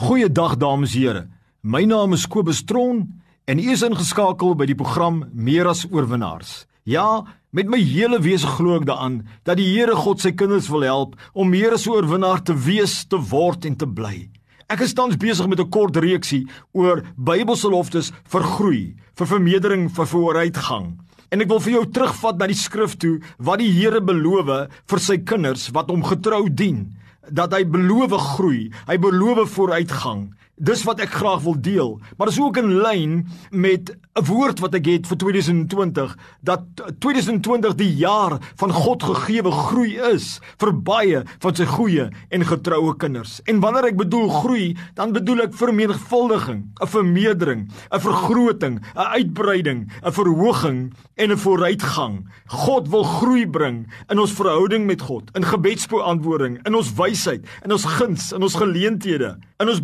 Goeiedag dames en here. My naam is Kobus Tron en u is ingeskakel by die program Meer as oorwinnaars. Ja, met my hele wese glo ek daaraan dat die Here God sy kinders wil help om meer as oorwinnaar te wees, te word en te bly. Ek is tans besig met 'n kort reeksie oor Bybelse beloftes vir groei, vir vermeerdering, vir vooruitgang. En ek wil vir jou terugvat na die skrif toe wat die Here beloof vir sy kinders wat hom getrou dien dat hy beloof groei, hy beloof vooruitgang. Dis wat ek graag wil deel, maar dis ook in lyn met 'n woord wat ek het vir 2020 dat 2020 die jaar van God gegeewe groei is vir baie van sy goeie en getroue kinders. En wanneer ek bedoel groei, dan bedoel ek vermenigvuldiging, 'n vermeerdering, 'n vergroting, 'n uitbreiding, 'n verhoging en 'n vooruitgang. God wil groei bring in ons verhouding met God, in gebedsbeantwoording, in ons wysheid, in ons guns, in ons geleenthede, in ons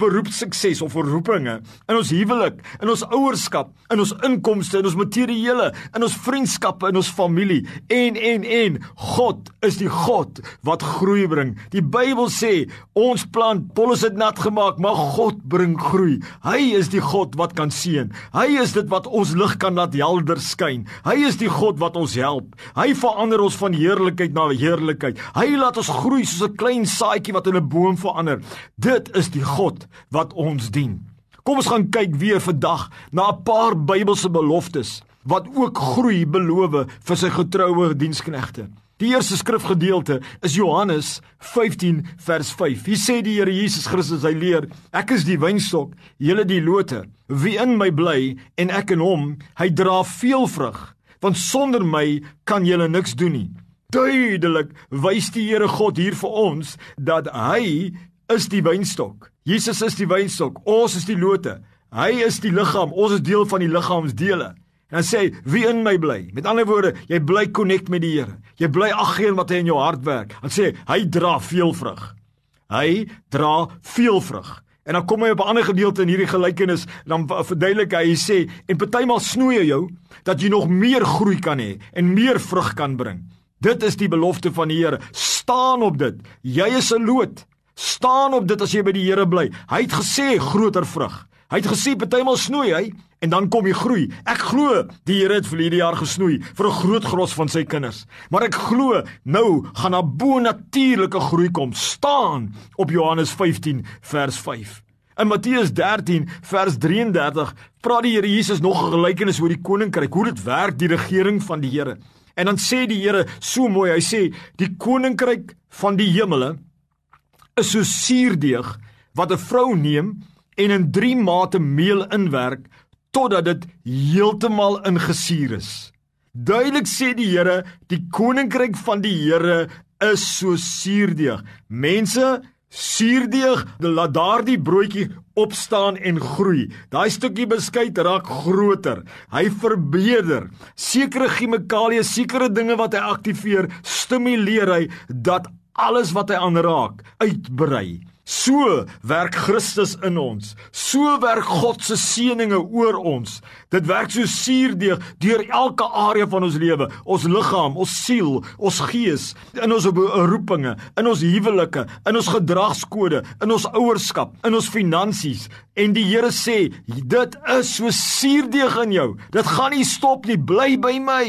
beroepssukses of roepinge, in ons huwelik, in ons ouerskap, in ons inkomste, in ons materiële, in ons vriendskappe, in ons familie en en en God is die God wat groei bring. Die Bybel sê ons plant, Paulus het nat gemaak, maar God bring groei. Hy is die God wat kan seën. Hy is dit wat ons lig kan laat helder skyn. Hy is die God wat ons help. Hy verander ons van heerlikheid na heerlikheid. Hy laat ons groei soos 'n klein saadjie wat in 'n boom verander. Dit is die God wat ons dien. Kom ons gaan kyk weer vandag na 'n paar Bybelse beloftes wat ook groei beloof vir sy getroue diensknegte. Die eerste skrifgedeelte is Johannes 15 vers 5. Hier sê die Here Jesus Christus hy leer: Ek is die wynstok, julle die lote. Wie in my bly en ek in hom, hy dra veel vrug, want sonder my kan julle niks doen nie. Duidelik wys die Here God hier vir ons dat hy is die wynstok. Jesus is die wynstok, ons is die lote. Hy is die liggaam, ons is deel van die liggaamsdele. En hy sê, wie in my bly? Met ander woorde, jy bly connect met die Here. Jy bly aggeen wat hy in jou hart werk. Hy sê, hy dra veel vrug. Hy dra veel vrug. En dan kom hy op 'n ander gedeelte in hierdie gelykenis, dan verduidelik hy, hy sê, en partymal snoei hy jou dat jy nog meer groei kan hê en meer vrug kan bring. Dit is die belofte van die Here. Staan op dit. Jy is 'n loot. Staan op dit as jy by die Here bly. Hy het gesê groter vrug. Hy het gesê partymal snoei hy en dan kom jy groei. Ek glo die Here het vir hierdie jaar gesnoei vir 'n groot gros van sy kinders. Maar ek glo nou gaan daar bo-natuurlike groei kom. Staan op Johannes 15 vers 5. In Matteus 13 vers 33 praat die Here Jesus nog 'n gelykenis oor die koninkryk, hoe dit werk, die regering van die Here. En dan sê die Here so mooi, hy sê die koninkryk van die hemele is so suurdeeg wat 'n vrou neem en in 3 mate meel inwerk totdat dit heeltemal ingesuur is. Duidelik sê die Here, die koninkryk van die Here is so suurdeeg. Mense, suurdeeg, laat daardie broodjie opstaan en groei. Daai stukkie beskuit raak groter. Hy verbeter. Sekere chemikalieë, sekere dinge wat hy aktiveer, stimuleer hy dat alles wat hy aanraak uitbrei. So werk Christus in ons. So werk God se seëninge oor ons. Dit werk so suurdeeg deur elke area van ons lewe, ons liggaam, ons siel, ons gees, in ons beroepinge, in ons huwelike, in ons gedragskode, in ons ouerskap, in ons finansies. En die Here sê, dit is so suurdeeg in jou. Dit gaan nie stop nie, bly by my.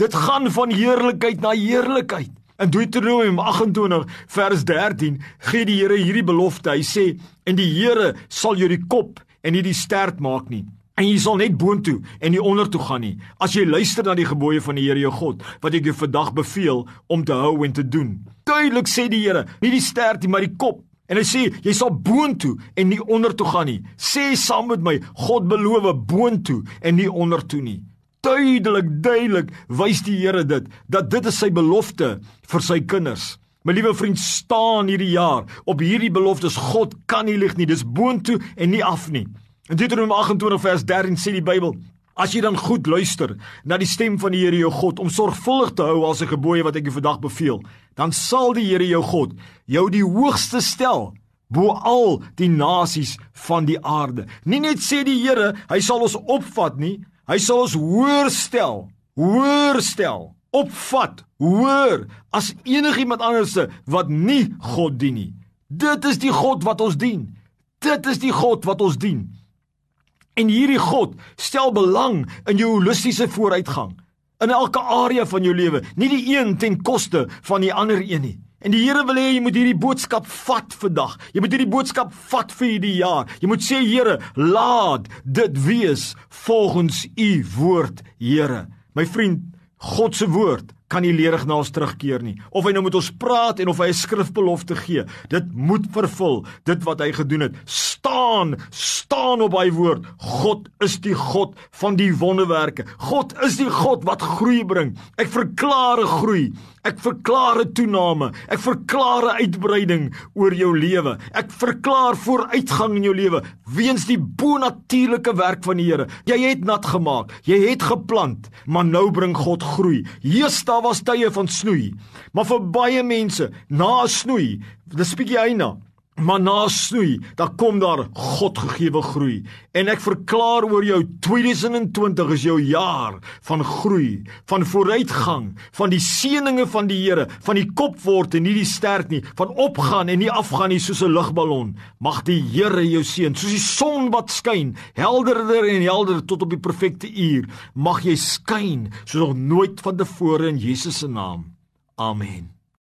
Dit gaan van heerlikheid na heerlikheid. In Deuteronomium 28 vers 13 gee die Here hierdie belofte. Hy sê: "En die Here sal jou die kop en nie die stert maak nie." En jy sal net boontoe en nie ondertoe gaan nie. As jy luister na die gebooie van die Here jou God wat ek jou vandag beveel om te hou en te doen. Duidelik sê die Here, nie die stert nie, maar die kop. En hy sê jy sal boontoe en nie ondertoe gaan nie. Sê saam met my, God beloof boontoe en nie ondertoe nie duidelik duidelik wys die Here dit dat dit is sy belofte vir sy kinders. My liewe vriend, staan hierdie jaar op hierdie beloftes. God kan nie lieg nie. Dis boontoe en nie af nie. In Deuteronomium 28 vers 13 sê die Bybel: As jy dan goed luister na die stem van die Here jou God om sorgvuldig te hou al sy gebooie wat ek jou vandag beveel, dan sal die Here jou God jou die hoogste stel bo al die nasies van die aarde. Nie net sê die Here, hy sal ons opvat nie, Hy sal ons hoër stel, hoër stel, opvat, hoër as enigiemand anderste wat nie God dien nie. Dit is die God wat ons dien. Dit is die God wat ons dien. En hierdie God stel belang in jou holistiese vooruitgang in elke area van jou lewe, nie die een ten koste van die ander een nie. En die Here wil hê jy moet hierdie boodskap vat vandag. Jy moet hierdie boodskap vat vir hierdie jaar. Jy moet sê Here, laat dit wees volgens u woord, Here. My vriend, God se woord kan nie ledig na ons terugkeer nie. Of hy nou met ons praat en of hy 'n skrifbelofte gee, dit moet vervul dit wat hy gedoen het. Staan, staan op hy woord. God is die God van die wonderwerke. God is die God wat groei bring. Ek verklaar 'n groei. Ek verklaar 'n toename. Ek verklaar 'n uitbreiding oor jou lewe. Ek verklaar vooruitgang in jou lewe weens die bonatuurlike werk van die Here. Jy het nat gemaak. Jy het geplant, maar nou bring God groei. Jesus daar was tye van snoei. Maar vir baie mense, na snoei, dis bietjie eina. Maar na snoei, dan kom daar Godgegewe groei. En ek verklaar oor jou 2020 is jou jaar van groei, van vooruitgang, van die seëninge van die Here, van die kop word en nie die stert nie, van opgaan en nie afgaan nie soos 'n lugballon. Mag die Here jou seën, soos die son wat skyn, helderder en helderder tot op die perfekte uur. Mag jy skyn soos nog nooit vantevore in Jesus se naam. Amen.